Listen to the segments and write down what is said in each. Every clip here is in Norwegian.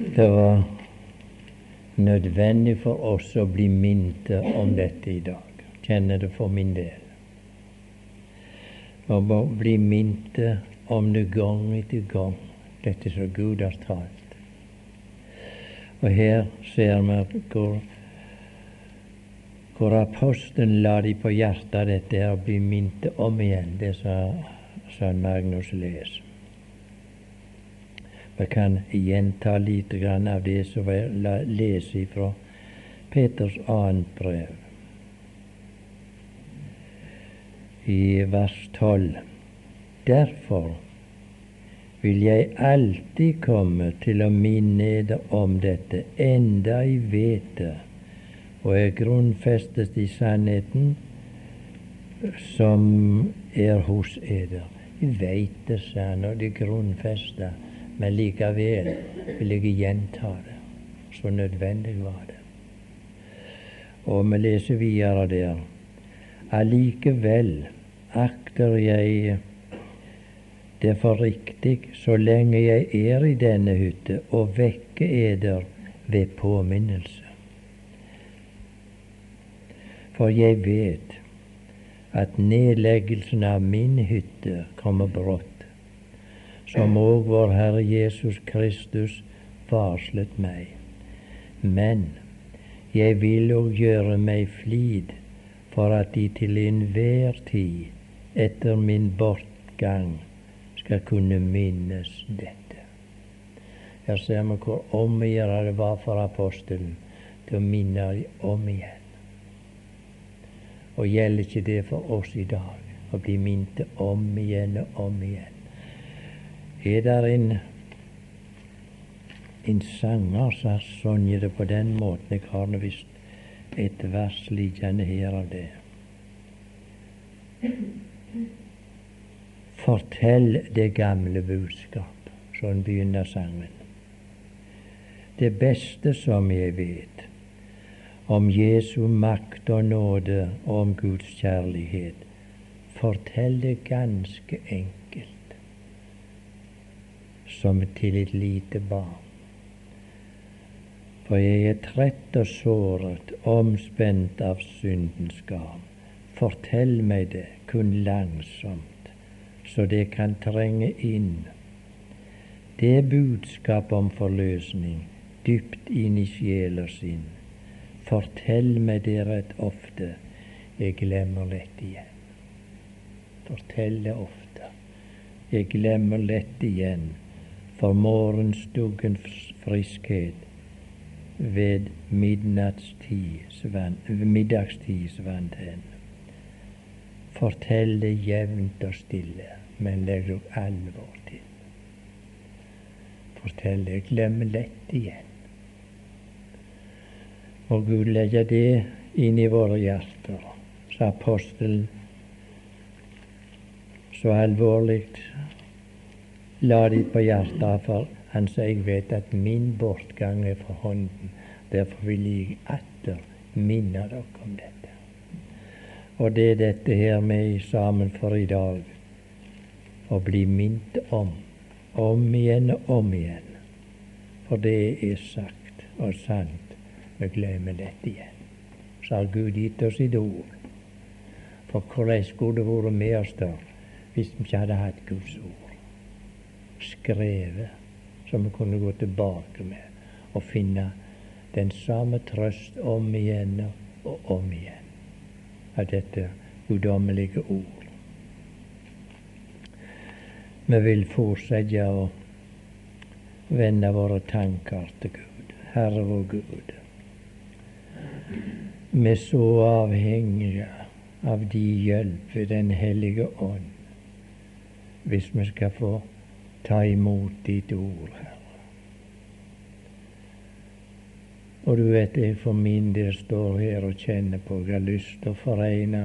Det var nødvendig for oss å bli minnet om dette i dag. Kjenner det for min del. Å bli minnet om det gang etter gang, dette som Gud har talt. Og her ser vi hvor, hvor apostelen la de på hjertet dette å bli minnet om igjen, det sa sønn Magnus leser. Vi kan gjenta litt av det som jeg leser fra Peters annet brev. I vers 12. Derfor vil jeg alltid komme til å minne dere om dette, enda jeg vet det, og er grunnfestet i sannheten som er hos eder. Jeg veit det, sa han, og det grunnfesta men likevel vil jeg gjenta det. Så nødvendig var det. Og vi leser videre der. Allikevel akter jeg det for riktig, så lenge jeg er i denne hytte, å vekke eder ved påminnelse. For jeg vet at nedleggelsen av min hytte kommer brått som òg vår Herre Jesus Kristus varslet meg. Men jeg vil òg gjøre meg flid for at de til enhver tid etter min bortgang skal kunne minnes dette. Her ser vi hvor omgjøre det var for apostelen til å minne om igjen. Og gjelder ikke det for oss i dag å bli minnet om igjen og om igjen? Er det en, en sanger som synger det på den måten. Jeg har visst et vers liggende her av det. Fortell det gamle budskap, sånn begynner sangen. Det beste som jeg vet om Jesu makt og nåde og om Guds kjærlighet, fortell det ganske enkelt som til et lite barn. For jeg er trett og såret, omspent av syndens garn. Fortell meg det kun langsomt, så det kan trenge inn. Det budskap om forløsning dypt inn i sjel og sinn. Fortell meg det rett ofte, jeg glemmer lett igjen. Fortell det ofte, jeg glemmer lett igjen for morgenstuggens friskhet ved middagstids vant. Fortell det jevnt og stille, men legg dere alvor til. Fortell det, glem lett igjen. Og Gud legger det inn i våre hjerter, sa apostelen så alvorlig la de på hjertet, for han sa jeg vet at min bortgang er fra hånden. Derfor vil jeg atter minne dere om dette. Og det er dette her vi er sammen for i dag. Å bli minnet om, om igjen og om igjen. For det er sagt og sant. Vi glemmer dette igjen. Så har Gud gitt oss sitt ord. For hvordan skulle det vært oss da hvis vi ikke hadde hatt Guds ord? Skrevet som vi kunne gå tilbake med og finne den samme trøst om igjen og om igjen av dette guddommelige ord. Vi vil fortsette å vende våre tanker til Gud, Herre vår Gud. Vi er så avhengige av de hjelp ved Den hellige ånd hvis vi skal få ta imot ditt ord, Herre. Og du vet jeg for min del står her og kjenner på jeg har lyst til å foregne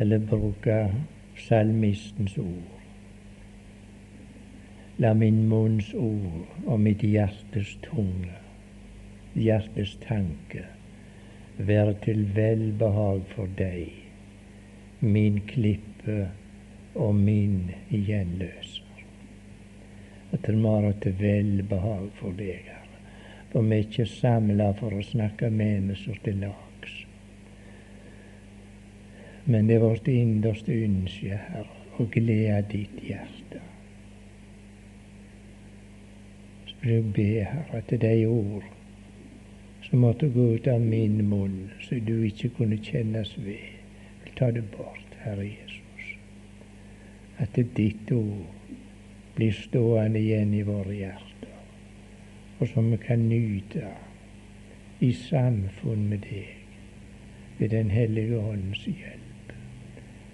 eller bruke salmistens ord. La min munns ord og mitt hjertes tunge, hjertes tanke, være til velbehag for deg, min klippe og min gjenløser at det var til velbehag for deg, Herre. For vi er ikke samla for å snakke mennesker til lags. Men det er vårt innerste ønske, Herre, å glede ditt hjerte. Så vil jeg be, Herre, at de ord som måtte gå ut av min munn, så du ikke kunne kjennes ved, vil ta det bort, Herre Jesus. At det er ditt ord blir stående igjen i våre hjerter, og som vi kan nyte i samfunn med deg ved Den hellige ånds hjelp.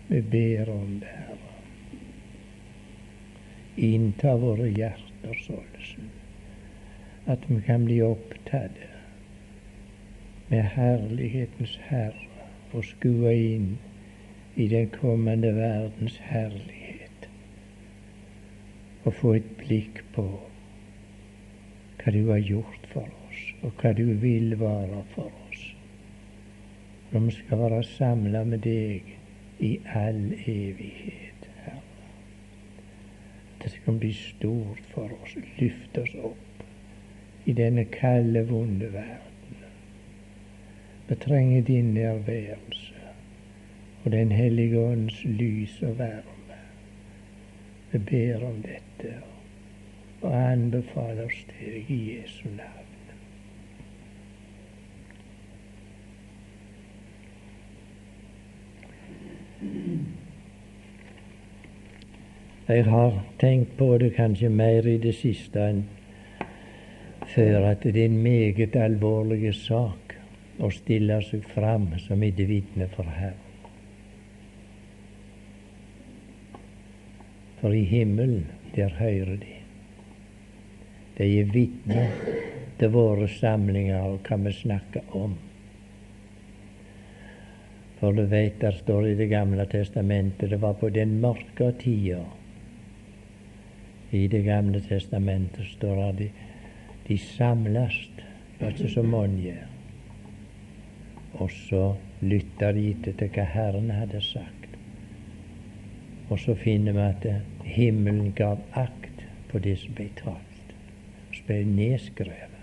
Vi ber om det, Herre. Innta våre hjerter således at vi kan bli opptatt med herlighetens Herre og skue inn i den kommende verdens herlighet og få et blikk på hva du har gjort for oss, og hva du vil være for oss. Når vi skal være samla med deg i all evighet, Herre. Det skal bli stort for oss, Løft oss opp i denne kalde, vonde verden. Vi trenger din nærværelse og Den hellige ånds lys og varme. Vi ber om dette og anbefaler oss deg i Jesu navn. Jeg har tenkt på det kanskje mer i det siste enn før, at det er en meget alvorlig sak å stille seg fram som et vitne for Herren. For i himmelen, der hører de. De er vitner til våre samlinger og hva vi snakker om. For du veit, der står det i Det gamle testamentet, det var på den mørke tida i Det gamle testamentet står det de, de samles, var ikke så mange. Og så lytta de etter til hva Herren hadde sagt. Og så finner vi at himmelen gav akt på det som ble talt. Så ble nedskrevet.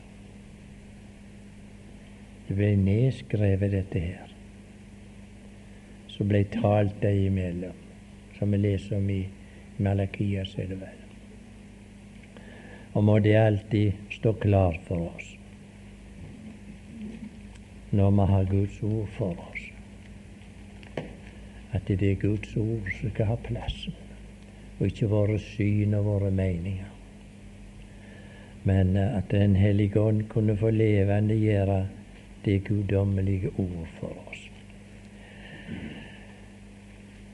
Det ble nedskrevet, dette her. Så ble talt dem imellom, som vi leser om i Malakias, er det vel og må det alltid stå klart for oss når vi har Guds ord for oss, at det er Guds ord som skal ha plassen, og ikke våre syn og våre meninger. Men at Den hellige ånd kunne få levende gjøre det guddommelige ord for oss.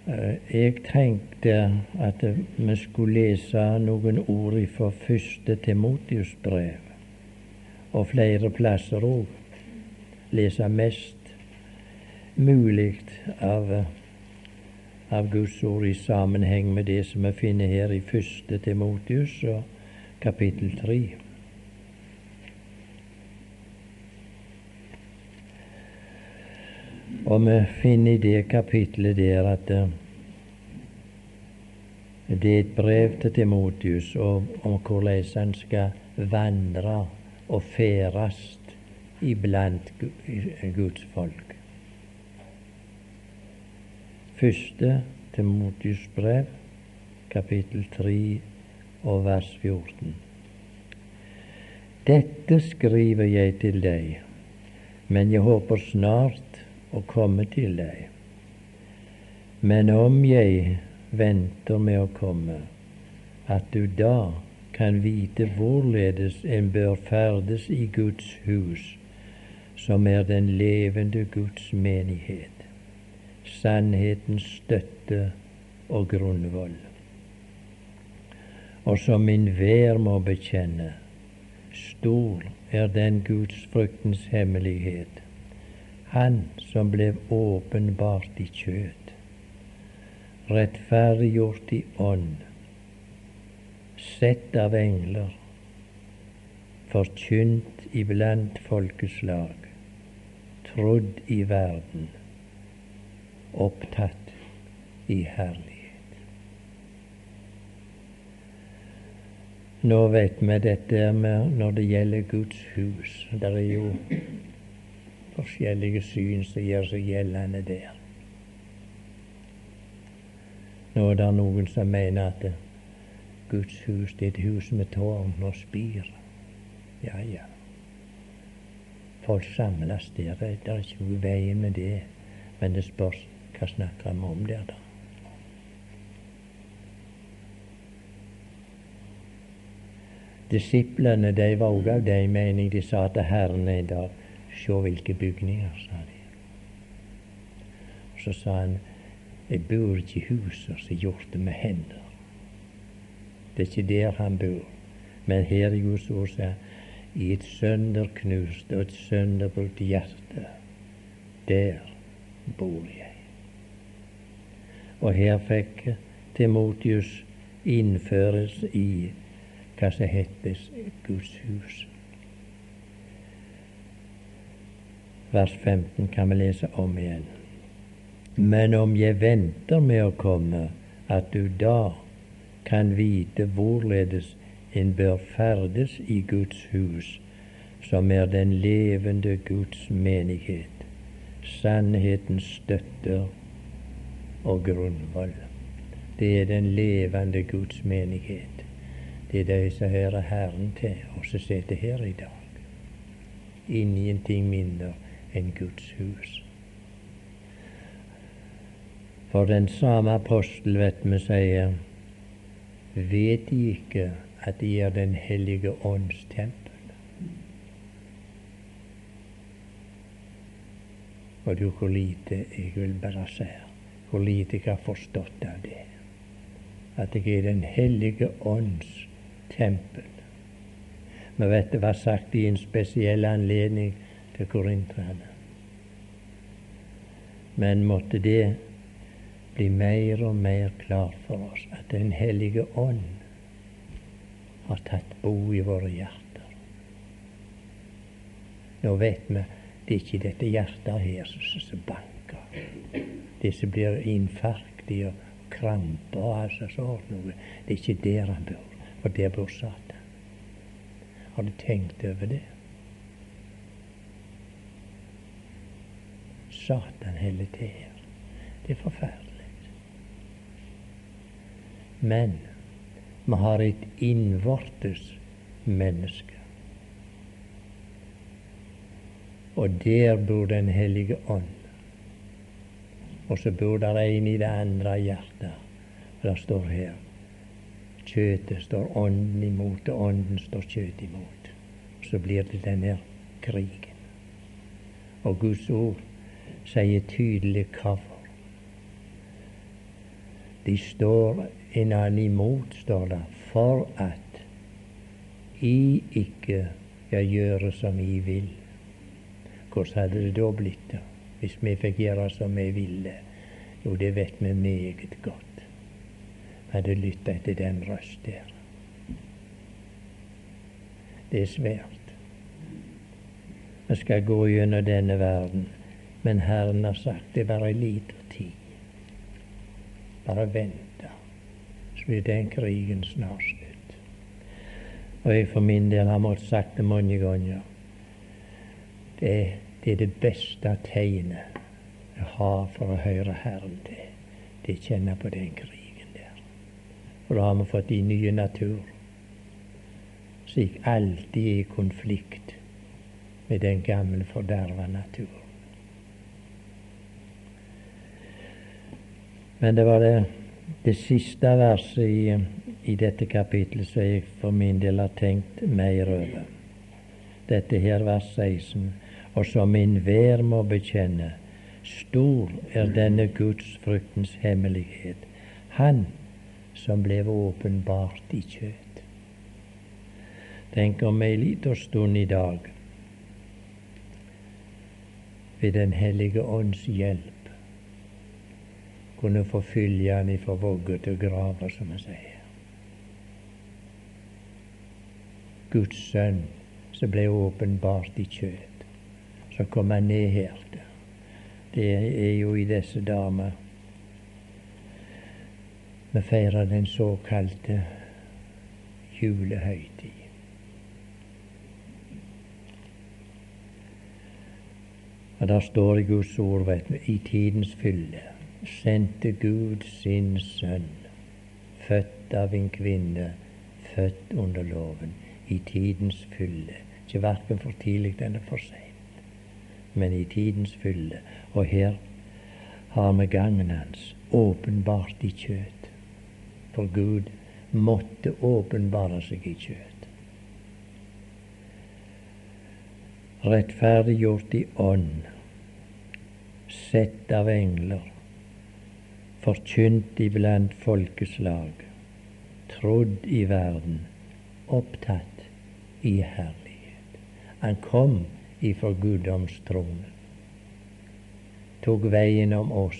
Eh, jeg tenkte at vi skulle lese noen ord fra første Timotius brev, og flere plasser òg. Lese mest mulig av, av Guds ord i sammenheng med det som vi finner her i første Timotius og kapittel tre. Og vi finner i det kapitlet der at uh, det er et brev til Timotius om, om hvordan han skal vandre og ferdes iblant Guds folk. Første Timotius brev, kapittel 3 og vers 14. Dette skriver jeg til deg, men jeg håper snart å komme til deg. Men om jeg venter med å komme, at du da kan vite hvorledes en bør ferdes i Guds hus, som er den levende Guds menighet, sannhetens støtte og grunnvoll. Og som enhver må bekjenne, stor er den Guds fruktens hemmelighet han som ble åpenbart i kjød, rettferdiggjort i ånd, sett av engler, forkynt iblant folkeslag, trodd i verden, opptatt i herlighet. Nå vet vi dette med når det gjelder Guds hus. Det er jo forskjellige syn som gjør seg gjeldende der. Nå er det noen som mener at Guds hus det er et hus med tårn og spir. Ja, ja. Folk samles der. Det er ikke noe veien med det. Men det spørs hva snakker vi om der, da. Disiplene de var òg av den mening. De sa til Herren en dag Se hvilke bygninger, sa de. Så sa han Jeg bor ikke i huset som er gjort med hender. Det er ikke der han bor. Men her i Guds i et sønderknust og et sønderbrutt hjerte, der bor jeg. Og her fikk Timotius innføres i hva som heter Guds hus. Vers 15 kan vi lese om igjen. Men om jeg venter med å komme, at du da kan vite hvorledes en bør ferdes i Guds hus, som er den levende Guds menighet, sannhetens støtter og grunnvoll. Det er den levende Guds menighet. Det er de som hører Herren til, og som sitter her i dag. Ingenting mindre enn Guds hus. For den samme apostel, vet vi, sier Vet de ikke at de er Den hellige ånds tempel? Og du, hvor lite jeg vil bare si hvor lite jeg har forstått av det. At jeg er Den hellige ånds tempel. Men vet det var sagt i en spesiell anledning til korinterne. Men måtte det bli mer og mer klart for oss at Den hellige ånd har tatt bo i våre hjerter. Nå vet vi det er ikke dette hjertet her som banker. Som blir infarkt og kramper og altså sånt noe. Det er ikke der han bor. For der bor Satan. Har du tenkt over det? Satan heller til her. Det er forferdelig. Men vi har et innvortes menneske. Og der bor Den hellige ånd. Og så bor der en i det andre hjertet. Og det står her Kjøtet står ånden imot, og ånden står kjøtet imot. Og så blir det denne krigen. Og Guds ord sier tydelig hvorfor. De står en annen imot, står det, for at I ikke jeg gjøre som I vil. Hvordan hadde det da blitt da, hvis vi fikk gjøre som vi ville? Jo, det vet vi meget godt hadde lytta etter den røst der. Det er svært. Vi skal gå gjennom denne verden, men Herren har sagt det bare ei lita tid. Bare vente, så blir den krigen snart slutt. Og jeg for min del har måttet sagt det mange ganger. Det, det er det beste tegnet jeg har for å høre Herren til. Det kjenner på den krigen. der. For da har vi fått de nye natur, slik alltid er i konflikt med den gamle, forderva natur. Men det var det, det siste verset i, i dette kapittelet som jeg for min del har tenkt mer over. Dette her vers 16. Og som enhver må bekjenne, stor er denne Guds fruktens hemmelighet. Han som ble åpenbart i kjøtt. Tenk om ei lita stund i dag, ved Den hellige ånds hjelp, kunne få fylje han ifra vogge til grava, som han sier. Guds sønn som ble åpenbart i kjøtt. Så komme ned her. Det er jo i disse dager vi feirer den såkalte julehøytid. Og der står i Guds ord vet du, i tidens fylle sendte Gud sin sønn, født av en kvinne, født under loven, i tidens fylle. Ikke verken for tidlig eller for seint, men i tidens fylle. Og her har vi gangen hans åpenbart i kjøtt. For Gud måtte åpenbare seg i kjøtt. Rettferdiggjort i ånd, sett av engler, forkynt iblant folkeslag, trodd i verden, opptatt i herlighet. Han kom ifra guddomstronen, tok veien om oss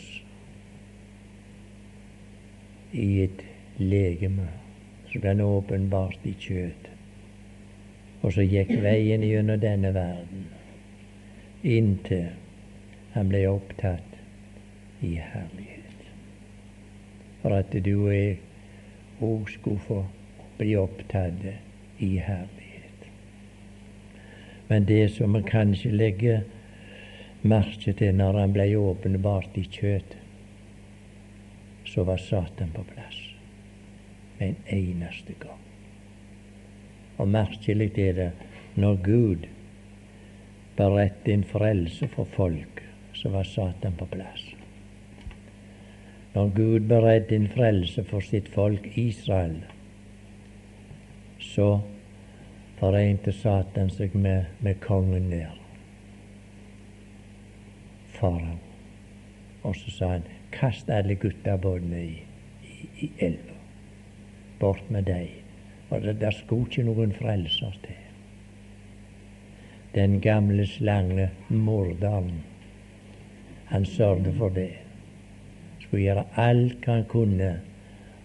i et legeme som ble åpenbart i kjøt. Og så gikk veien gjennom denne verden inntil han ble opptatt i herlighet. For at du og jeg òg skulle få bli opptatt i herlighet. Men det som vi kanskje legger merke til når han ble åpenbart i kjøtt, så var Satan på plass en eneste gang. Og merkelig er det når Gud beredte en frelse for folk, så var Satan på plass. Når Gud beredte en frelse for sitt folk Israel, så forente Satan seg med, med kongen der, farao. Og så sa han, kast alle guttabåtene i, i, i elva bort med deg. Og det der skulle ikke noen frelser til. Den gamle slange morderen, han sørget for det. Skulle gjøre alt han kunne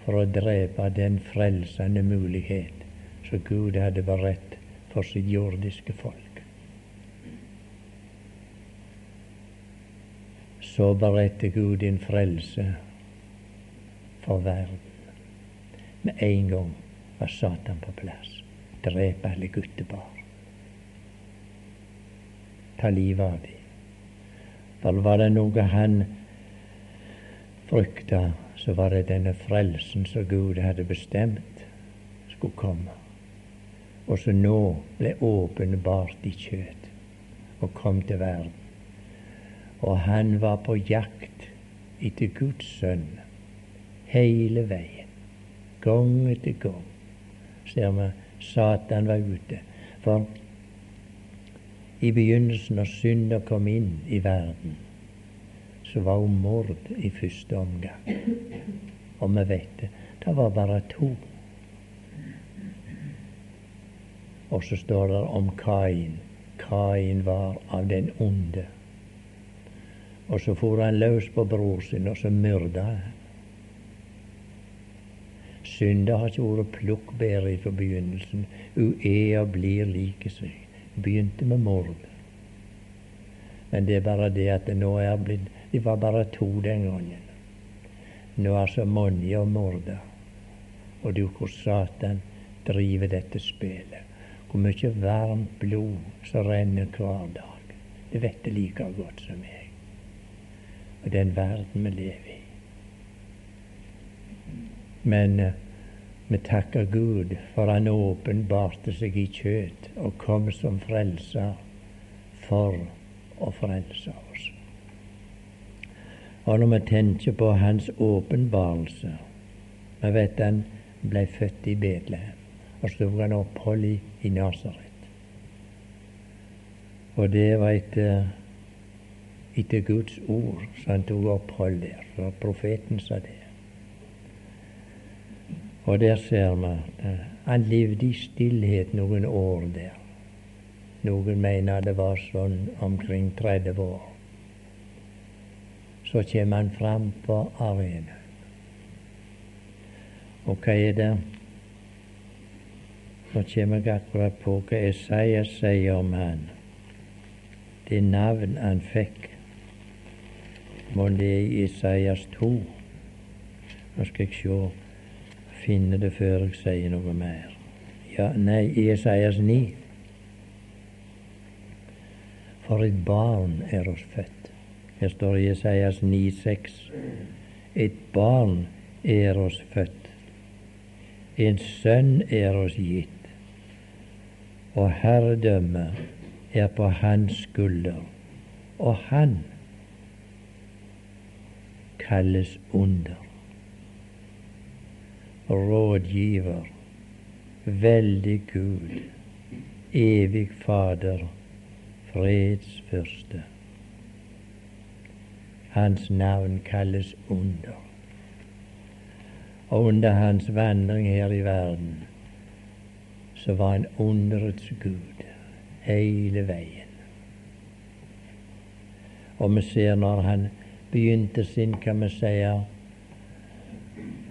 for å drepe den frelsende mulighet som Gud hadde beredt for sitt jordiske folk. Så beredte Gud din frelse for verden. Med en gang var Satan på plass. Drepe alle guttebarn. Ta livet av dem. For var det noe han frykta, så var det denne frelsen som Gud hadde bestemt skulle komme, og som nå ble åpenbart i kjøtt og kom til verden. Og han var på jakt etter Guds sønn hele veien gang etter gang ser vi Satan var ute. For i begynnelsen, når synda kom inn i verden, så var hun mord i første omgang. Og vi vet det. Det var bare to. Og så står det om Kain. Kain var av den onde. Og så for han løs på bror sin, og så myrda han. Synda har ikke vært plukkbærer fra begynnelsen. Hun er og blir like seg. Begynte med mord. Men det er bare det at det nå er blitt De var bare to den gangen. Nå er så mange å morde. Og du hvor Satan driver dette spillet. Hvor mye varmt blod som renner hver dag. Det vet det like godt som jeg. Og den verden vi lever i. Men uh, vi takker Gud for Han åpenbarte seg i kjøtt og kom som frelser for å frelse oss. Og når vi tenker på Hans åpenbarelse Vi vet han ble født i Betlehem, og så tok han opphold i, i Nasaret. Og det var etter, etter Guds ord, så han tok opphold der. Så profeten sa det. Og der ser vi at han levde i stillhet noen år der. Noen mener det var sånn omkring 30 år. Så kommer han fram på arenaen. Og hva er det? Nå kommer jeg akkurat på hva Esaias sier om han. Det navn han fikk. Må det i Esaias 2. Nå skal jeg se finne det før jeg sier noe mer. Ja, nei, Esaias 9. For et barn er oss født. Her står i Esaias 9,6. Et barn er oss født. En sønn er oss gitt. Og herredømmet er på hans skulder. Og han kalles under. Rådgiver, veldig Gud, evig Fader, fredsfyrste. Hans navn kalles Under. Og under hans vandring her i verden så var han underets Gud hele veien. Og vi ser når han begynte sin, kan vi si,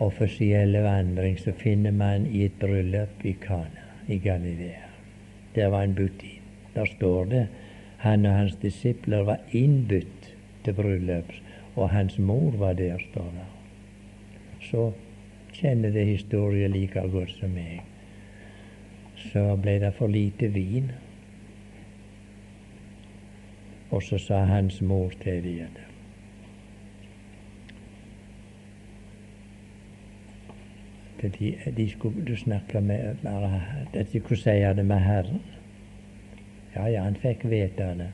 offisielle vandring, så finner man i et bryllup i Kana i Galilea. Der var han budt inn. Der står det han og hans disipler var innbudt til bryllup, og hans mor var der, står det. Så kjenner det historien like godt som meg. Så ble det for lite vin. Og så sa hans mor til dem de, de skulle snakke med At de kunne si det med Herren. Ja, ja, han fikk vite det.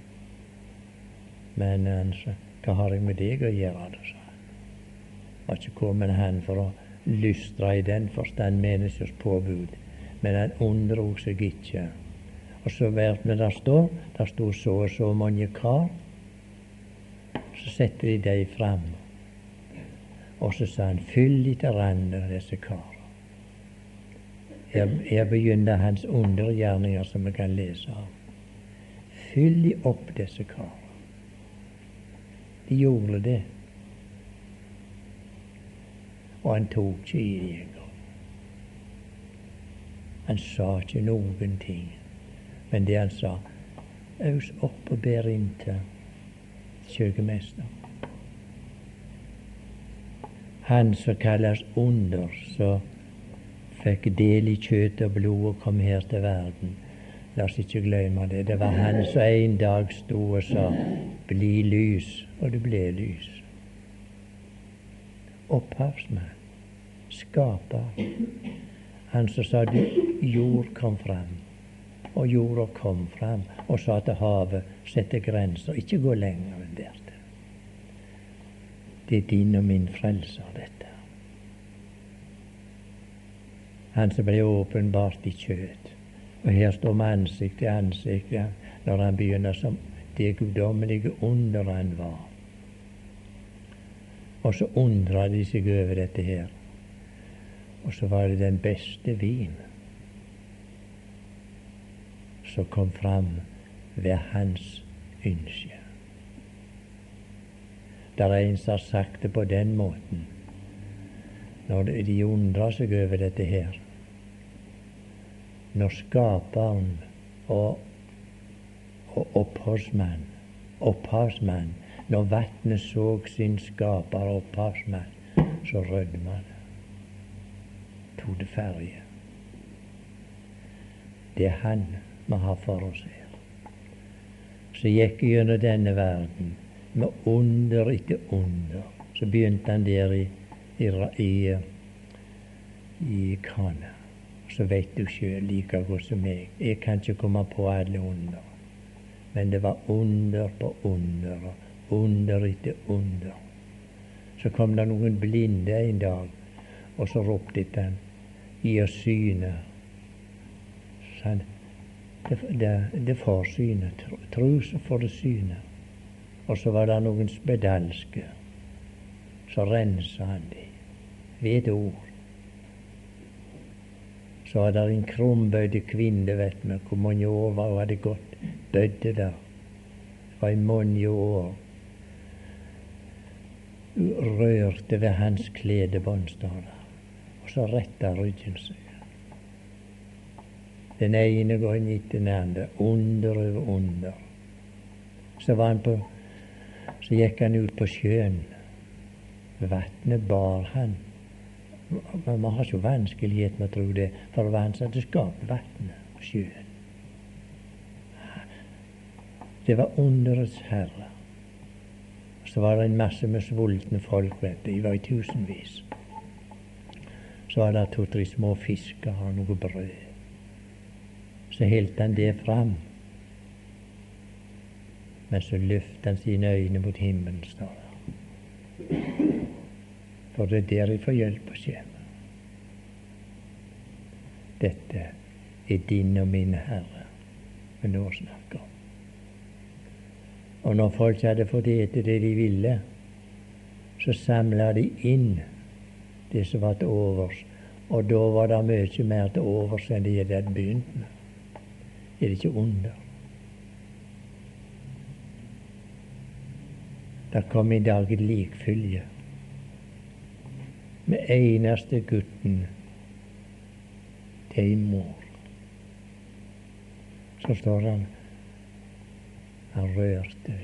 Men han sa, hva har jeg med deg å gjøre, det, sa han. Var ikke kommet han for å lystre i den forstand menneskers påbud, men han undro seg ikke. Og så vet vi der står, der sto så og så mange kar. Så setter de dem fram. Og så sa han, fyll etter av disse kar. Her, her begynner hans undergjerninger som vi kan lese om. Fyll de opp, disse karene. De gjorde det. Og han tok ikke i det engang. Han sa ikke noen ting. Men det han sa Aus opp og bær inn til kirkemester. Han som kalles under, som fikk del i kjøtt og blod og kom her til verden La oss ikke glemme det. Det var han som en dag sto og sa 'bli lys', og det ble lys. Opphavsmann, skaper. Han som sa jord kom fram, og jorda kom fram, og sa til havet sette grenser, ikke gå lenger enn der. Det er din og min frelser, dette. Han som ble åpenbart i kjøtt. Og her står vi ansikt til ansikt ja, når han begynner som det guddommelige under han var. Og så undrer de seg over dette her. Og så var det den beste vin som kom fram ved hans ønske. Der er en som har sagt det på den måten, når de undrer seg over dette her når Skaperen og, og opphavsmann, opphavsmann Når vannet så sin skaper og opphavsmann, så rødma det. Ferje. Det er Han vi har for oss her. Så gikk gjennom denne verden med under etter under. Så begynte han der i, i, i, i Kana så vet du sjøl like godt som meg. Jeg kan ikke komme på alle under. Men det var under på under under etter under. Så kom det noen blinde en dag, og så ropte han gi synet. syne. Sånn. Det, det, det får syne. Tro, tro får det syne. Og så var det noen spedalske. Så rensa han de ved et ord så var det en krumbøyd kvinne, vet vi, hvor mange år var hun hadde gått bødde der. Det var i mange år. Rørte ved hans kledebånd, står det. Så retta ryggen seg. Den ene gangen etter den andre, under over under. Så, var han på, så gikk han ut på sjøen. Vatnet bar han vi har så vanskelighet med å tro det, for det var han som hadde skapt vannet og sjøen. Det var underets herre. Så var det en masse med sultne folk, vet du. De var i tusenvis. Så var det to-tre små fisker og noe brød. Så helte han det fram. Men så løftet han sine øyne mot himmelen, står det. For det er der jeg får hjelp og kommer. Dette er din og min Herre vi nå snakker om. Og når folk hadde fått ete det de ville, så samla de inn det som var til overs. Og da var det mye mer til overs enn de hadde begynt med. Er det ikke under? Det kom i dag et likfylje med eneste gutten til ei mor. Så står han han rørte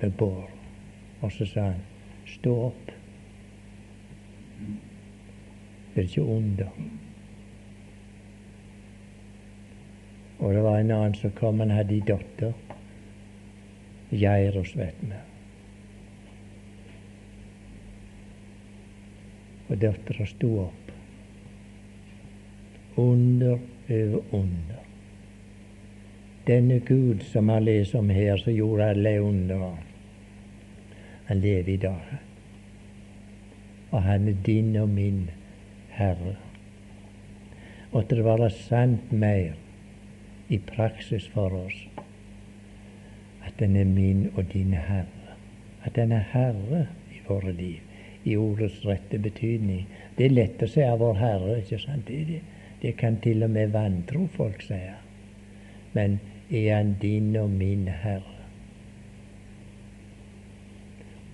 ved båret, og så sa han stå opp. Det er ikke under. Og det var en annen som kom, han hadde ei datter. Jairus, vet vi. Og dattera sto opp. Under over under. Denne Gud som han leser om her, som gjorde alle under, han lever i dag. Og han er din og min Herre. Og det være sant mer i praksis for oss at den er min og din Herre. At den er Herre i våre liv, i ordets rette betydning. Det er lett å si av vår Herre, ikke sant? Det, det, det kan til og med vantro folk si. Men er han din og min Herre.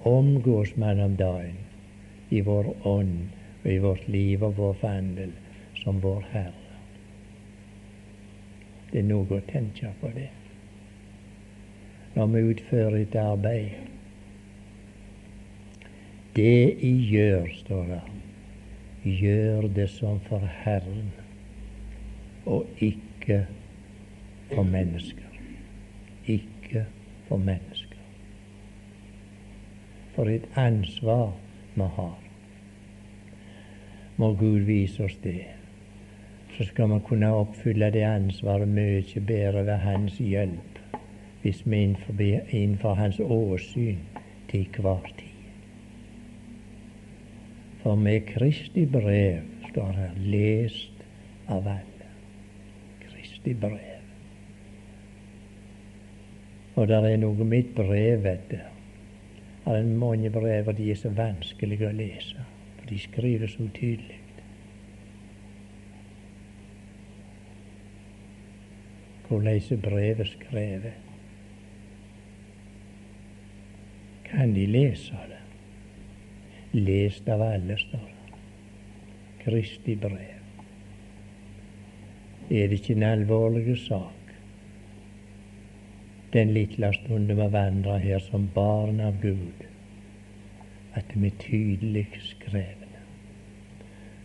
Omgås man om dagen i vår ånd i vårt liv og vår vandel som vår Herre. Det er noe å tenke på det. Når vi utfører et arbeid. Det I gjør, står det, gjør det som for Herren, og ikke for mennesker. Ikke for mennesker. For et ansvar vi har. Må Gud vise oss det. Så skal vi kunne oppfylle det ansvaret mye bedre ved Hans hjelp, hvis vi innenfor, innenfor Hans åsyn til hver tid. For med Kristi brev står her lest av alle. Kristi brev. Og der er noe mitt brev, vet du. Det er mange brev, og de er så vanskelige å lese. De skriver så tydelig. Hvordan brevet skrevet? Kan de lese det? Lest av alle, står. Kristi brev. Er det ikke en alvorlig sak? den lille stunden vi vandrer her som barn av Gud, at vi tydelig skrevne.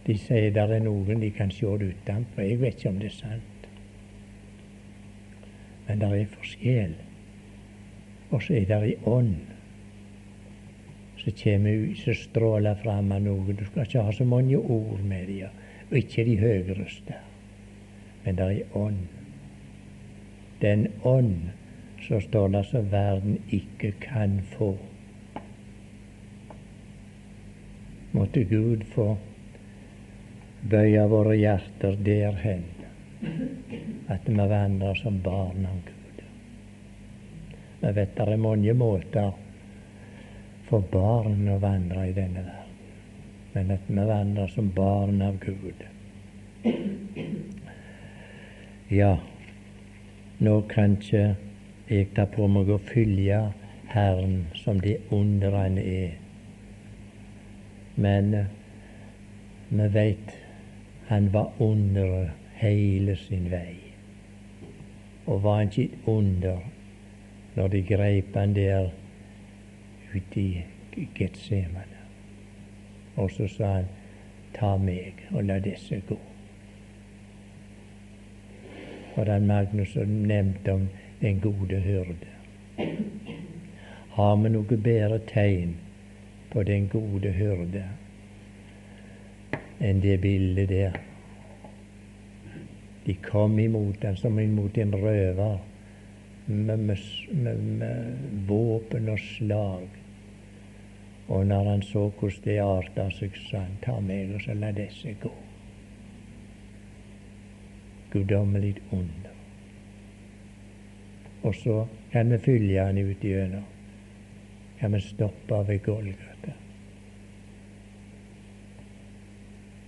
De sier det er noen de kan se det utenpå. Jeg vet ikke om det er sant. Men det er forskjell. Og så er det i ånd som kommer som stråler fram av noe. Du skal ikke ha så mange ord med dem, og ikke de høyreste. Men det er ånd. Den ånd som står der som verden ikke kan få. Måtte Gud få bøye våre hjerter derhen at vi vandrer som barn av Gud. Vi vet det er mange måter for barn å vandre i denne verden, men at vi vandrer som barn av Gud. Ja, nå kan ikke jeg tar på meg å følge Herren som det under han er. Men uh, vi veit han var under hele sin vei. Og var han ikke under når de greip han der ute i Getsemane. Og så sa han ta meg og la disse gå. Og den Magnus nevnte om den gode hyrde. Har vi noe bedre tegn på den gode hyrde enn det bildet der? De kom imot den som imot en røver med, med, med, med våpen og slag. Og når han så hvordan det arta seg, sa han ta meg og så la disse gå. Guddommelig under. Og så kan vi følge han ut gjennom. Kan vi stoppe ved Golgata.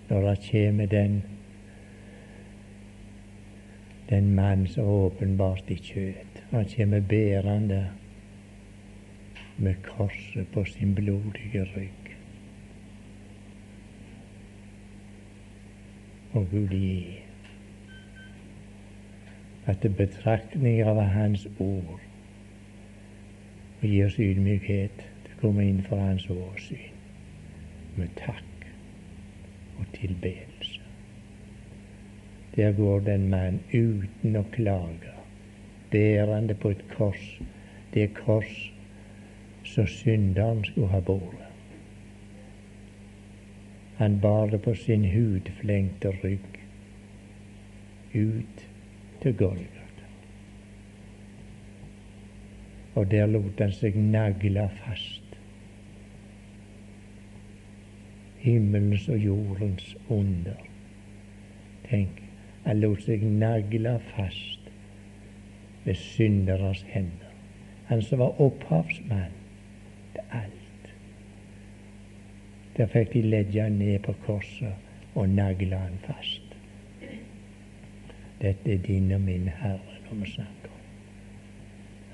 Når det kommer den den mann som åpenbart i kjøtt. Han kommer bærende med korset på sin blodige rygg. Og Gud gi at betraktninger av Hans ord og gi oss ydmykhet til å komme inn for Hans åsyn med takk og tilbedelse. Der går den mann uten å klage, bærende på et kors, det kors som synderen skulle ha båret. Han bar det på sin hudflengte rygg ut til Golgata. Og der lot han seg nagle fast. Himmelens og jordens under. Tenk, han lot seg nagle fast ved synderes hender. Han som var opphavsmann til alt. Der fikk de legge han ned på korset og nagle han fast. Dette er din og min Herre når vi snakker om.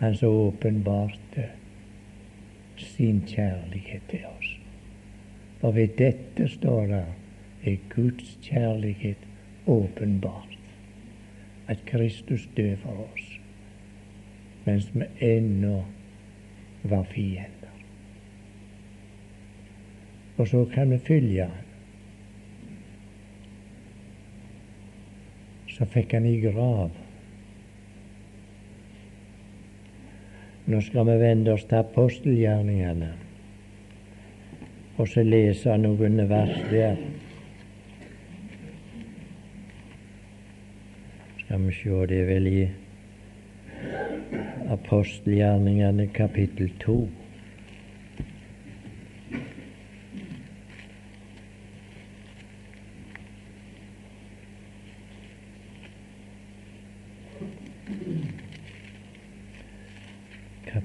Han som åpenbarte sin kjærlighet til oss. Og ved dette står det er Guds kjærlighet åpenbart. At Kristus døde for oss mens vi ennå var fiender. Og så kan vi følge han. Så fikk han i grav. Nå skal vi vende oss til apostelgjerningene og så lese noen vers der. Skal vi se, det er vel i apostelgjerningene kapittel to.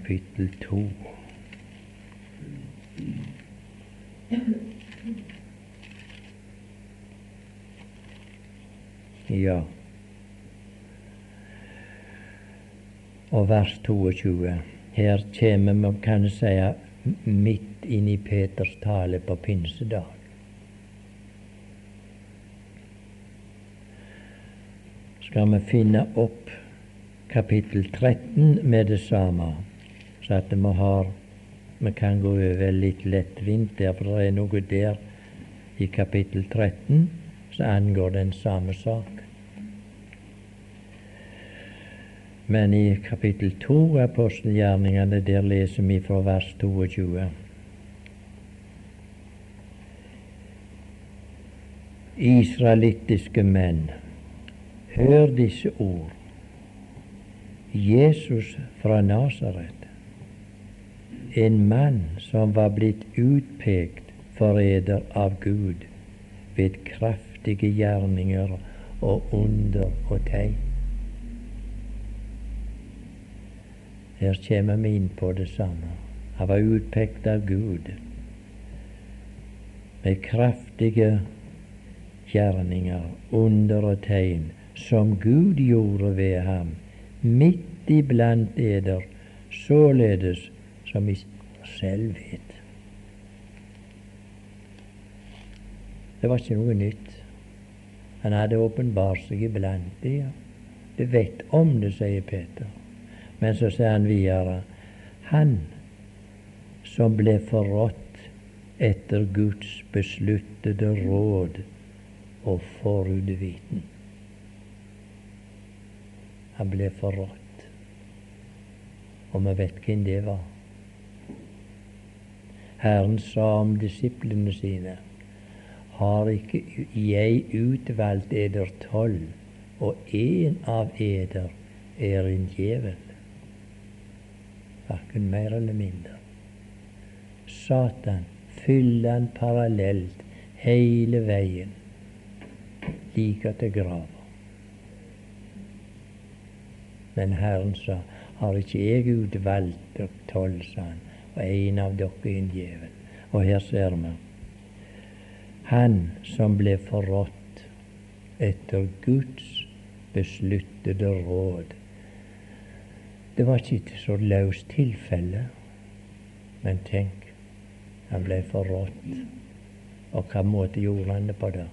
kapittel to. Ja. Vers 22. Her kommer vi, kan si, midt inn i Peters tale på pinsedag. Skal vi finne opp kapittel 13 med det samme, så at vi har vi kan gå over litt lettvint der, for det er noe der i kapittel 13 som angår den samme sak. Men i kapittel 2 av apostelgjerningene, der leser vi fra vers 22. Israelittiske menn, hør disse ord. Jesus fra Nasaret en mann som var blitt utpekt forræder av Gud ved kraftige gjerninger og under og tegn. Her kommer vi inn på det samme. Han var utpekt av Gud med kraftige gjerninger, under og tegn, som Gud gjorde ved ham, midt iblant eder, således som vi selv vet. Det var ikke noe nytt. Han hadde åpenbart seg iblant dem. Ja. Det vet om det, sier Peter. Men så sier han videre Han som ble forrådt etter Guds besluttede råd og forudviten. Han ble forrådt. Og vi vet hvem det var. Herren sa om disiplene sine har ikke jeg utvalgt eder tolv, og én av eder er en djevel. Verken mer eller mindre. Satan fyller han parallelt hele veien, like til grava. Men Herren sa, har ikke jeg utvalgt dere tolv, sa han, og en av dere er en djevel. Og her ser vi han som ble forrådt etter Guds besluttede råd. Det var ikke et så løst tilfelle, men tenk, han ble forrådt. Og hva måte gjorde han det på da?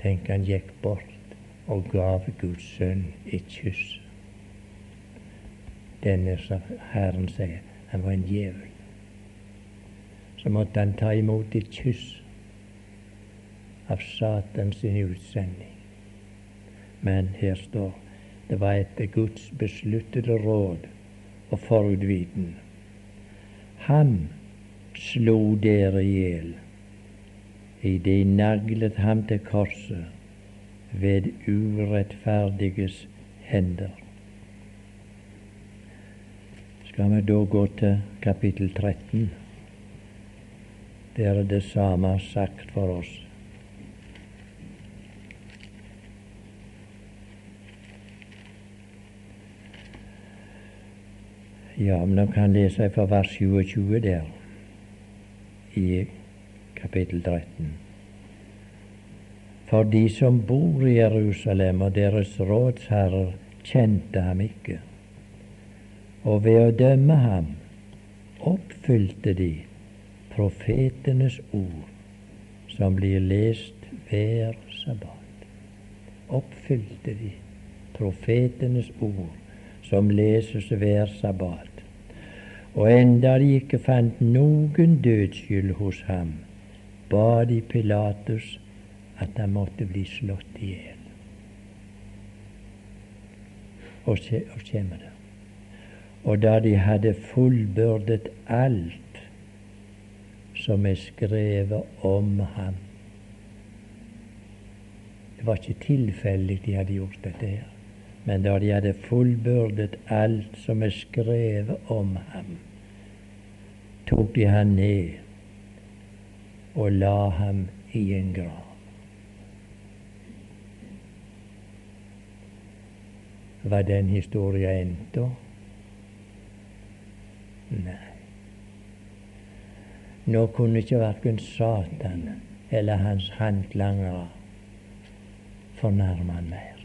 Tenk, han gikk bort og gav Guds sønn et kyss. Denne Herren sier, han var en djevel. Så måtte han ta imot et kyss av Satans utsending. Men her står det var etter Guds besluttede råd og forutviten. Ham slo dere i hjel idet de naglet ham til korset ved urettferdiges hender skal vi da gå til kapittel 13. Der er det samme sagt for oss. Ja, men vi kan lese fra vers 27 der i kapittel 13. For de som bor i Jerusalem og deres rådsherrer kjente ham ikke og ved å dømme ham oppfylte de profetenes ord som blir lest hver sabbat. Oppfylte de profetenes ord som leses hver sabbat. Og enda de ikke fant noen dødsskyld hos ham, ba de Pilatus at han måtte bli slått i hjel. Og, og kommer. Og da de hadde fullbyrdet alt som er skrevet om ham Det var ikke tilfeldig de hadde gjort dette her. Men da de hadde fullbyrdet alt som er skrevet om ham, tok de han ned og la ham i en grav. Var den historien endt da? Nei. Nå kunne ikke verken Satan eller hans håndlangere fornærme han mer.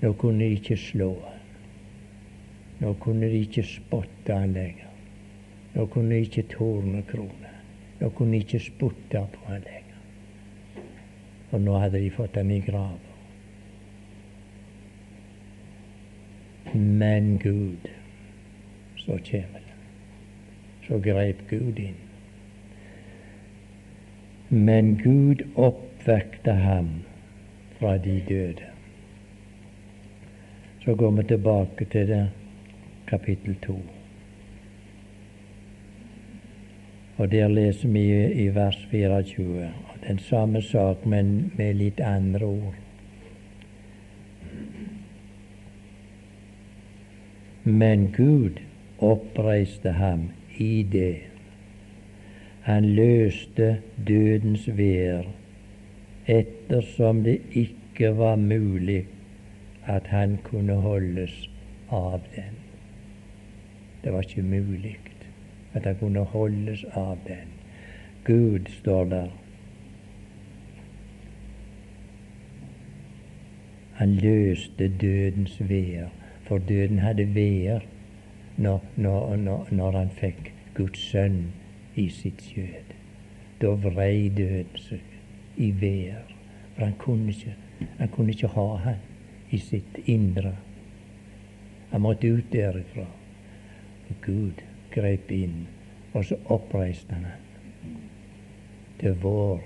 Nå kunne de ikke slå han. Nå kunne de ikke spotte han lenger. Nå kunne de ikke tornekrone Nå kunne de ikke spotte på han lenger. For nå hadde de fått han i grava. Men Gud, så kommer det. Så grep Gud inn. Men Gud oppvekte ham fra de døde. Så går vi tilbake til det, kapittel to. Og Der leser vi i vers 24 den samme sak, men med litt andre ord. Men Gud oppreiste ham i det. Han løste dødens vær ettersom det ikke var mulig at han kunne holdes av den. Det var ikke mulig at han kunne holdes av den. Gud står der. Han løste dødens vær for døden hadde veer når, når, når, når, han fikk Guds sønn i sitt skjød. Da vrei døden seg i veer. For han kunne, ikke, han kunne ikke ha han i sitt indre. Han måtte ut derifra. Og Gud grep inn og så oppreiste han han til vår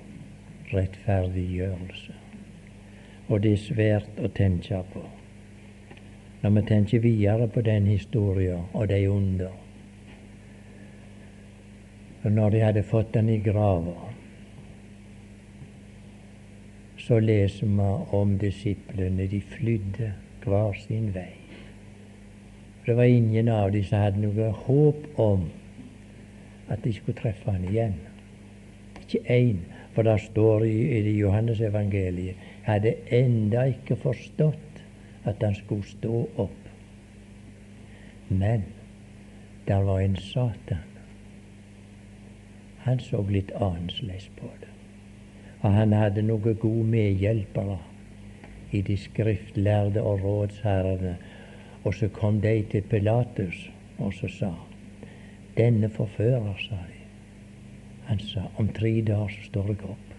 rettferdiggjørelse. Og det er svært å tenke på. Når vi tenker videre på den historien og de under. Og når de hadde fått den i grava, så leser vi om disiplene. De flydde hver sin vei. Det var ingen av dem som hadde noe håp om at de skulle treffe han igjen. Ikke én. For det står i, i Johannes evangeliet hadde enda ikke forstått at han skulle stå opp. Men der var en Satan. Han så litt annerledes på det. Og han hadde noen gode medhjelpere i de skriftlærde og rådsherrene. Og så kom de til Pilatus og så sa denne forfører, sa de. Han sa om tre dager så står jeg opp.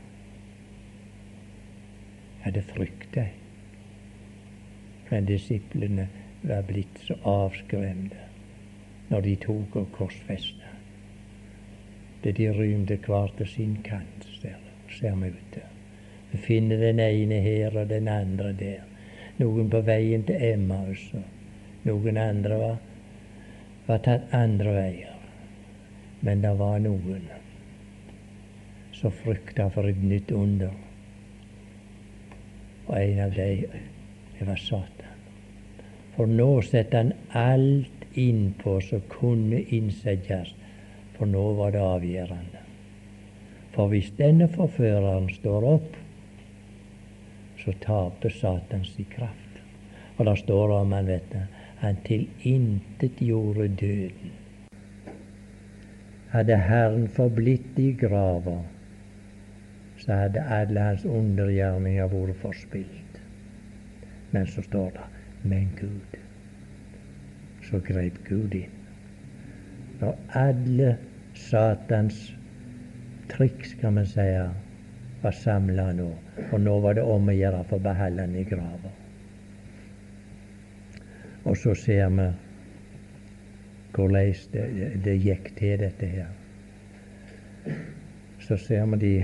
Ja, det frykt jeg. Men disiplene var blitt så avskremte når de tok og korsfesta. Det de rymte hver til sin kant, ser, vi ute. Vi finner den ene her og den andre der. Noen på veien til Emmaus, og noen andre var, var tatt andre veier. Men det var noen som frykta for et nytt under. Og en av dem, det var Satan. For nå setter han alt innpå som kunne innsettes, for nå var det avgjørende. For hvis denne forføreren står opp, så taper Satan sin kraft. Og det står om han, vet du, han tilintetgjorde døden. Hadde Herren forblitt i grava, så hadde alle hans undergjerninger vært forspilt. Men så står det men Gud. Så grep Gud inn. Når alle Satans triks, kan man si, var samla nå, og nå var det om å gjøre for han i grava. Og så ser vi hvordan det, det gikk til, dette her. Så ser vi de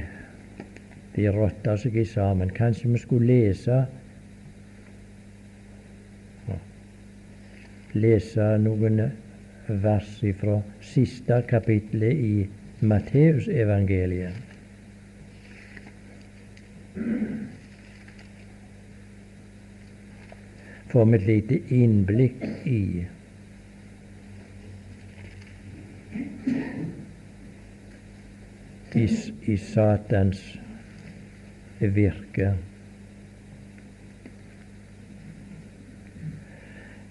de rotta seg i sammen. Kanskje vi skulle lese lese noen vers fra siste kapittelet i Matteusevangeliet. Vi et lite innblikk i i, i Satans virke.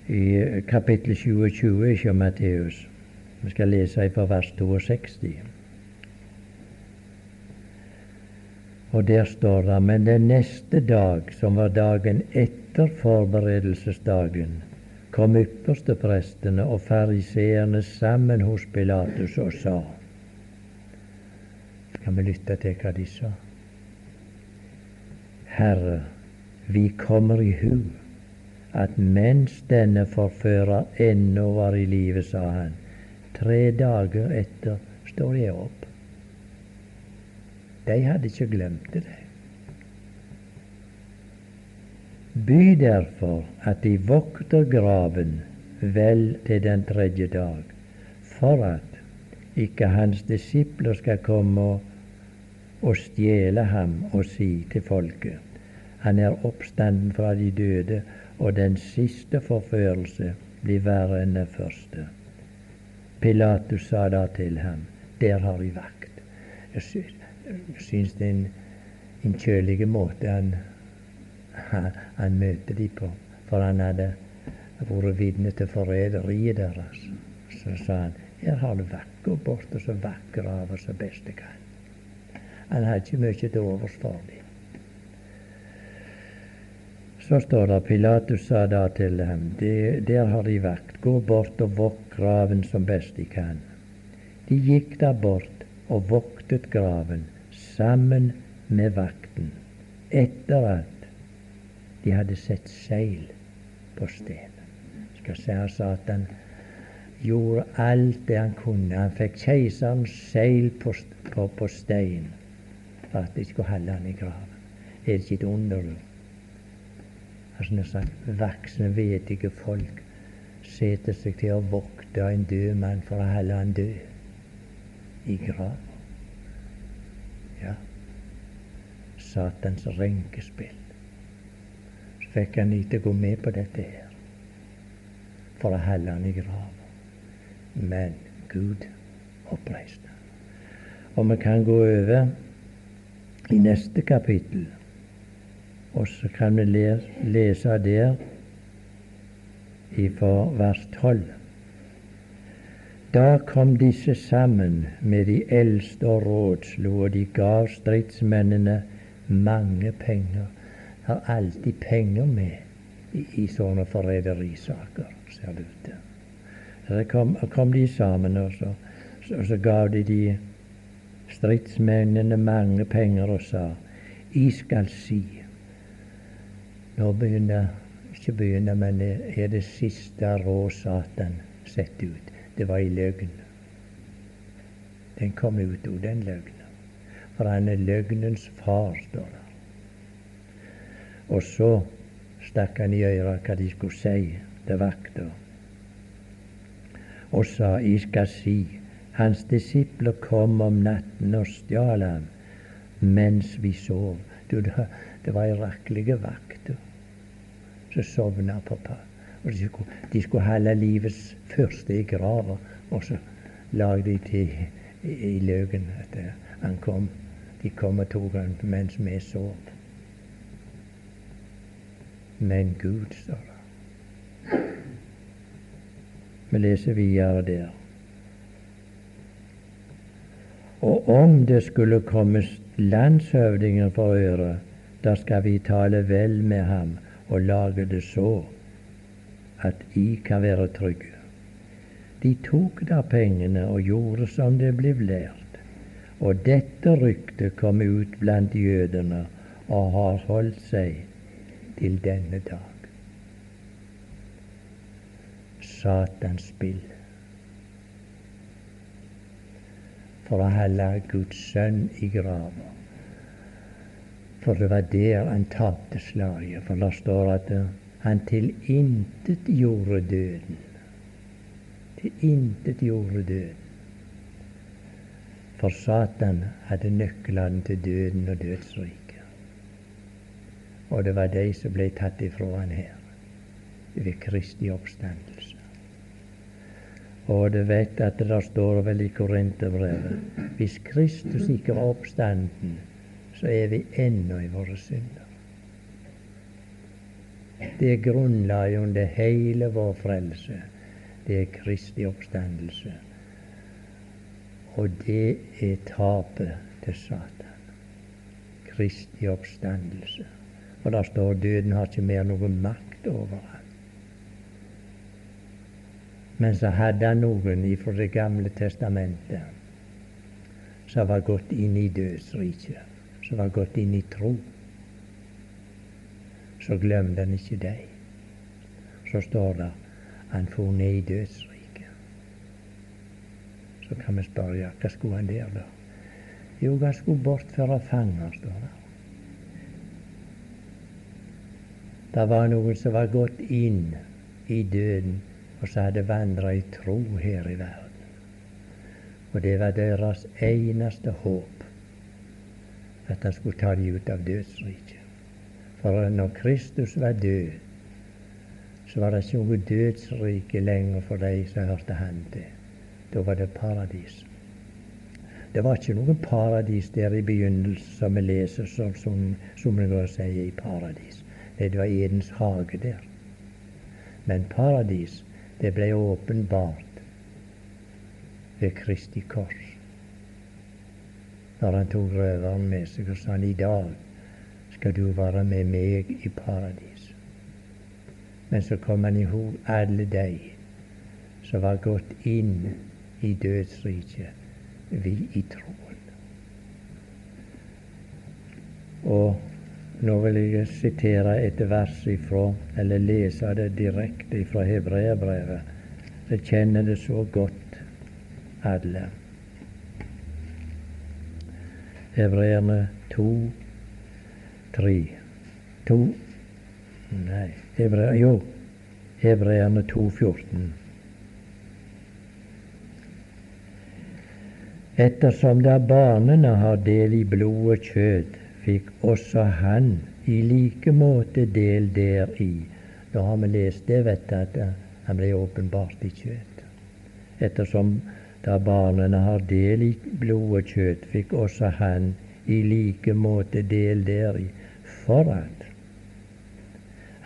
I kapittel 27 i Matteus. Vi skal lese fra vers 62. Og der står det Men den neste dag, som var dagen etter forberedelsesdagen, kom yppersteprestene og fariseerne sammen hos Pilatus og sa Kan vi lytte til hva de sa? Herre, vi kommer i hu at mens denne forfører ennå var i live, sa han, tre dager etter står jeg opp. De hadde ikke glemt det. By derfor at de vokter graven vel til den tredje dag, for at ikke hans disipler skal komme og, stjele ham og si til folket han er oppstanden fra de døde, og den siste forførelse blir verre enn den første. Pilatus sa da til ham, der har vi vakt. Jeg syns det er en, en kjølig måte han, han, møter dem på, for han hadde vært vitne til forræderiet deres. Så sa han, her har du gå bort og så vakker av oss så best du kan. Han hadde ikke mye til overs for dem. Så står det Pilatus sa da til dem, der har de vakt, gå bort og vokt graven som best de kan. De gikk da bort og voktet graven sammen med vakten, etter at de hadde sett seil på stedet. Skal se Satan gjorde alt det han kunne. Han fikk keiserens seil på, på, på stein for at de skulle holde han i graven. Er det ikke et under? Altså, når sagt, voksne, vedige folk setter seg til å vokte en død mann for å holde han død i graven. Ja. Satans renkespill. Så fikk han ikke gå med på dette her for å holde han i graven. Men Gud oppreiste. Og vi kan gå over i neste kapittel, og så kan vi lese der ifra vers 12. Da kom disse sammen med de eldste og rådslo, og de gav stridsmennene mange penger. Det har alltid penger med i, i sånne forræderisaker, ser det ut til. Så kom, kom de sammen, og så, så, så gav de de stridsmennene mange penger og sa I skal si Nå begynner ikke begynner, men er det siste rå Satan sett ut. Det var i løgn. Den kom ut av den løgnen. For han er løgnens far, står det. Og så stakk han i øret hva de skulle si til vakta, og sa I skal si hans disipler kom om natten og stjal ham mens vi sov. Du, det var ei rakkelig vakt som sovna på par. Og de skulle, de skulle holde livets første i grava, og så lagde de til i, i løken at han kom. De kom og tok ham mens vi sov. Men Gud, står det. Vi leser videre der. Og om det skulle komme landshøvdinger for øre, da skal vi tale vel med ham og lage det så at I kan være trygge. De tok da pengene og gjorde som det ble lært. Og dette ryktet kom ut blant jødene og har holdt seg til denne dag. Satans spill. for å holde Guds sønn i grava. For det var der han tapte slaget. For det står at han tilintetgjorde døden. Tilintetgjorde døden. For Satan hadde nøklene til døden og dødsriket. Og det var de som ble tatt ifra han her ved Kristi oppstandelse. Og du vet at det står vel i Korinterbrevet hvis Kristus ikke var oppstanden, så er vi ennå i våre synder. Det er grunnlaget under hele vår frelse. Det er Kristi oppstandelse. Og det er tapet til Satan. Kristi oppstandelse. Og der står døden har ikke mer noen makt over ham. Men så hadde han noen ifra Det gamle testamentet som var gått inn i dødsriket, som var gått inn i tro. Så glemte han ikke dem. Så står det han for ned i dødsriket. Så kan vi spørre ja, hva skulle han der, da? Jo, han skulle bortføre fanger, står det. Det var noen som var gått inn i døden og som hadde vandra i tro her i verden. Og det var deres eneste håp at han skulle ta dem ut av dødsriket. For når Kristus var død, så var det ikke noe dødsrike lenger for de som hørte Han til. Da var det paradis. Det var ikke noe paradis der i begynnelsen som vi leser, som, som, som vi sier i paradis. Det var Edens hage der. Men paradis, det ble åpenbart ved Kristi kors. Når han tok røveren med seg og sa han, i dag skal du være med meg i paradis. Men så kom han i hop alle de som var gått inn i dødsriket vi i troen. Og nå vil jeg sitere et vers ifra, eller lese det direkte fra hebreerbrevet, Jeg kjenner det så godt, alle. Hebreerne to, tre To Nei, Hebreerne, jo, Hebreerne 2,14. Ettersom da barnene har del i blod og kjøtt, fikk også han i like måte del deri. Da har vi lest det, vet du, at han ble åpenbart i kjøtt. Ettersom da barnene har del i blod og kjøtt, fikk også han i like måte del deri, for at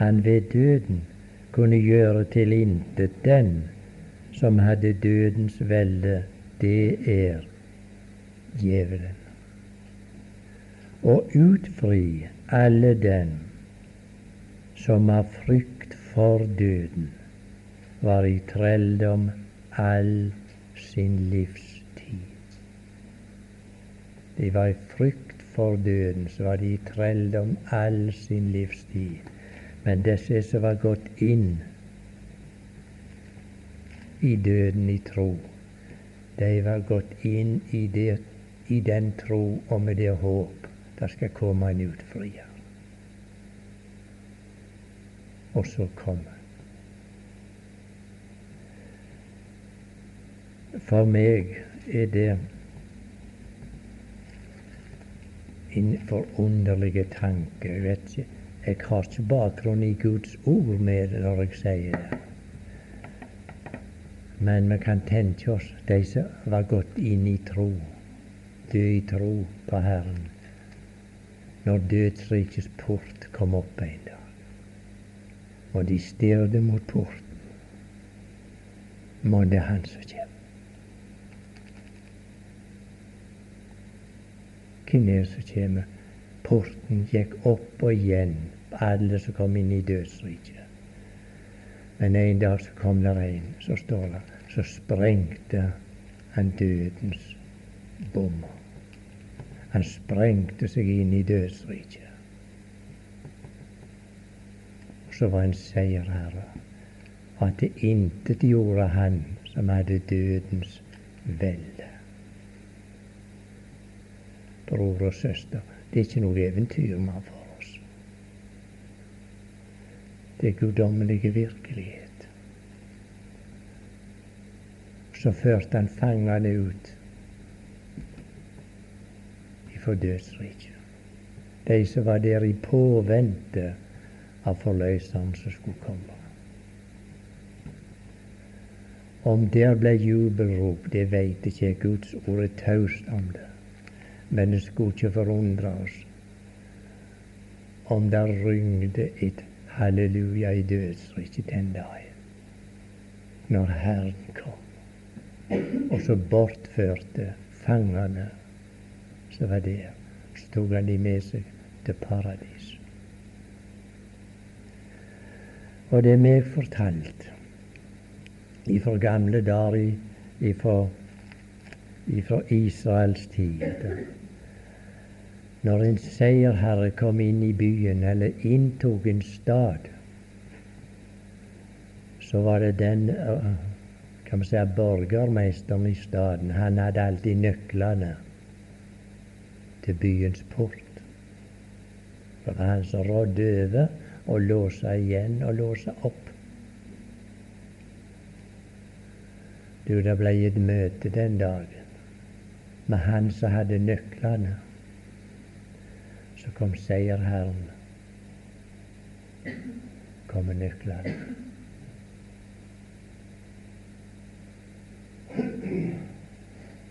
han ved døden kunne gjøre til intet den som hadde dødens velde, det er djevelen. Og utfri alle dem som av frykt for døden var i trelldom all sin livstid. De var i frykt for døden, så var de i trelldom all sin livstid. Men disse som var gått inn i døden i tro, de var gått inn i, det, i den tro og med det håp det skal komme en utfrier. Og så komme For meg er det en forunderlig tanke. Jeg vet ikke jeg har ikke bakgrunn i Guds ord med det når jeg sier det. Men vi kan tenke oss de som var gått inn i tro, død i tro på Herren, når dødsrikets port kom opp en dag. Og de stirret mot porten. Må det Han som kommer. Hvem er det som kommer? Porten gikk opp og igjen alle som kom inn i dødsriket. Men en dag så kom det en, så står det, så sprengte han dødens bommer. Han sprengte seg inn i dødsriket. Og så var han seierherre. At det intet gjorde han som hadde dødens velde. Bror og søster, det er ikke noe eventyr man oss. det er guddommelige virkelighet. Så førte han fangene ut ifra dødsriket. De som var der i påvente av forløseren som skulle komme. Om der ble jubelrop, det veit ikke jeg. Guds ord er taust om det. Men det skulle ikke forundre oss om der ryngde et halleluja i dødsriket den dagen, når Herren kom, og så bortførte fangene som var det. Så tok han de med seg til paradis. Og det er meg fortalt ifra gamle dager, ifra, ifra Israels tid når en seierherre kom inn i byen, eller inntok en stad, så var det den kan man si, borgermesteren i staden. Han hadde alltid nøklene til byens port. For han som rådde over å låse igjen og låse opp. Du, det ble et møte den dagen med han som hadde nøklene. Så kom seierherren. Kom med nøklene.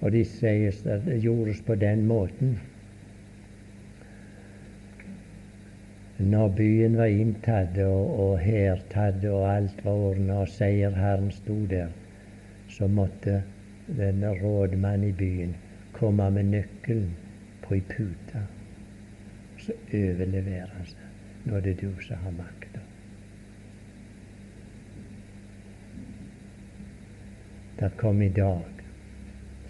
Og de sies at det gjordes på den måten. Når byen var inntatt og, og hærtatt og alt var ordna og seierherren sto der, så måtte denne rådmannen i byen komme med nøkkelen på ei pute så overleverer han seg. Nå er det du som har makta. Det kom i dag,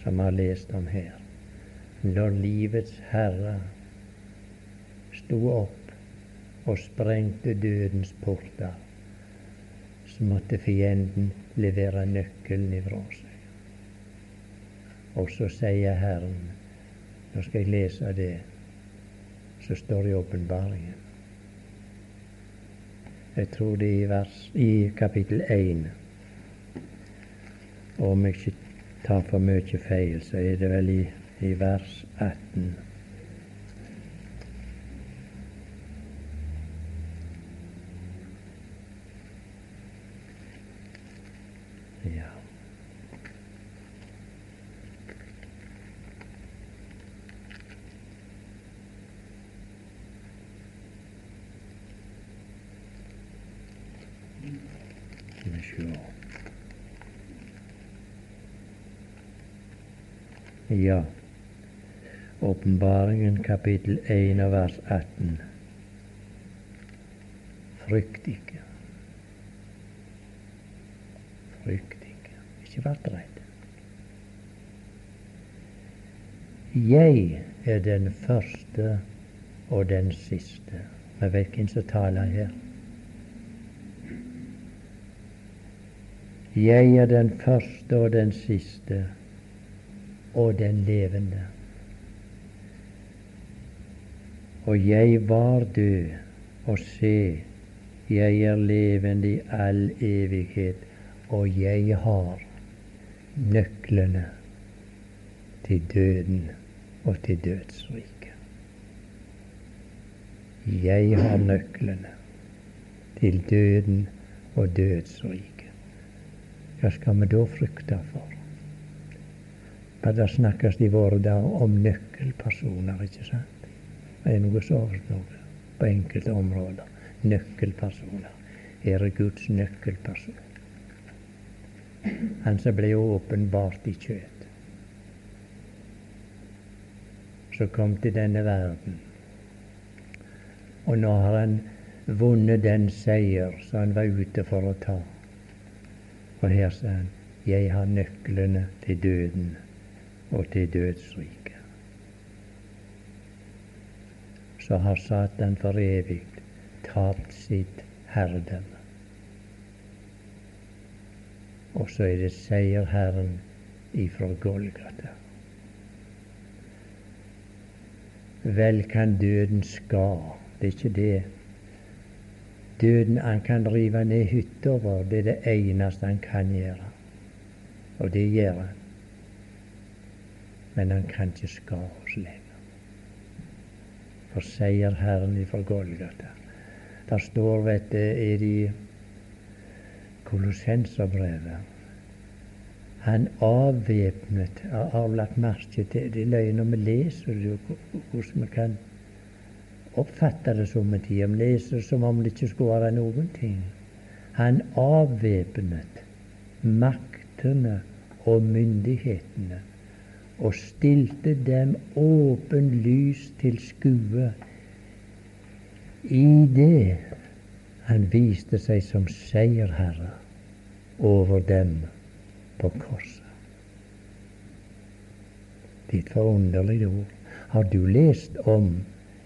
som vi har lest om her, når livets herre sto opp og sprengte dødens porter, så måtte fienden levere nøkkelen ifra seg. Og så sier Herren Nå skal jeg lese det som står i åpenbaringen. Jeg tror det er i, vers, i kapittel 1. Og om jeg ikke tar for mye feil, så er det vel i, i vers 18. Ja. Skal vi sjå. Ja. Åpenbaringen kapittel 1 og vers 18. Frykt ikke. Frykt ikke. Ikke vær redd. Jeg er den første og den siste. Vi vet hvem som taler her. Jeg er den første og den siste og den levende. Og jeg var død, og se, jeg er levende i all evighet, og jeg har nøklene til døden og til dødsriket. Jeg har nøklene til døden og dødsriket. Hva skal vi da frykte for? Men det snakkes i våre dager om nøkkelpersoner, ikke sant? Det er noe sånt noe på enkelte områder. Nøkkelpersoner. Her er Guds nøkkelperson. Han som ble åpenbart i kjøtt. Som kom til denne verden. Og nå har han vunnet den seier som han var ute for å ta. Og her sa han, jeg har nøklene til døden og til dødsriket. Så har Satan for evig tapt sitt herredømme. Og så er det seierherren ifra Golgata. Vel kan døden ska, det er ikke det. Døden han kan rive ned hytta vår, det er det eneste han kan gjøre. Og det gjør han. Men han kan ikke skade lenger. For seierherren ifra Golgata. Der står, vet du, i Kolossenserbrevet Han avvæpnet Har lagt merke til det løye når vi leser det, hvordan vi kan oppfatte det som en tid. Vi leser som om det ikke skulle være noen ting. Han avvæpnet maktene og myndighetene og stilte dem åpenlyst til skue i det han viste seg som seierherre over dem på korset. Ditt forunderlige ord. Har du lest om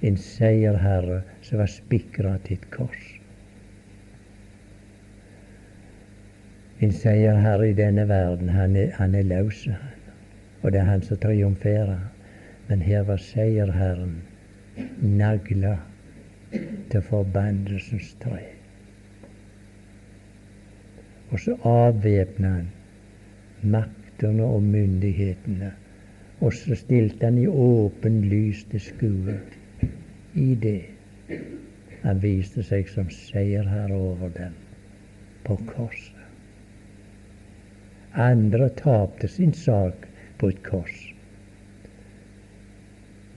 en seierherre som var spikra til et kors? En seierherre i denne verden, han er, han er løs, og det er han som triumferer. Men her var seierherren nagla til forbannelsens tre. Og så avvæpna han maktene og myndighetene, og så stilte han i åpen lys til skue i det. Han viste seg som seierherre over dem på korset. Andre tapte sin sak på et kors.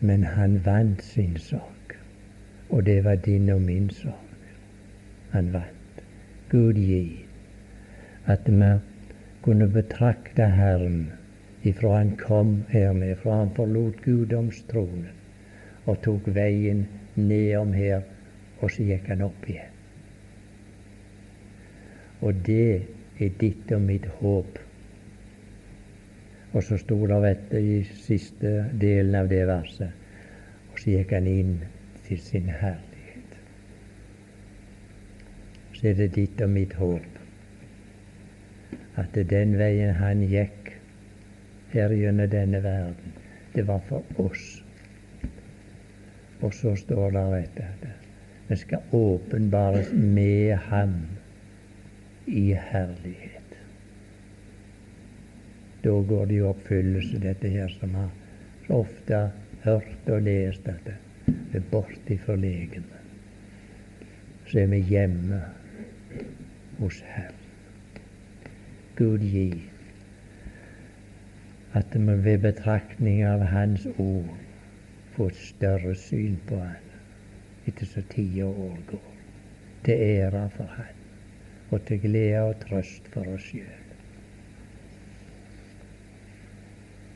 Men han vant sin sak, og det var din og min sak. Han vant. Gud gi at vi kunne betrakte Herren ifra han kom her ned, fra han forlot guddomstronen og tok veien nedom her, og så gikk han opp igjen. Og det er ditt og mitt håp og så sto det, dette i siste delen av det verset Og så gikk han inn til sin herlighet. Så er det ditt og mitt håp at den veien han gikk her gjennom denne verden, det var for oss. Og så står det etter det vi skal åpenbares med ham i herlighet. Da går det i oppfyllelse, dette her som har så ofte hørt og lest at vi er borte fra legemet. Så er vi hjemme hos Herren. Gud gi at vi ved betraktning av Hans ord får et større syn på Han etter så tida og år går. Til ære for Han, og til glede og trøst for oss sjøl.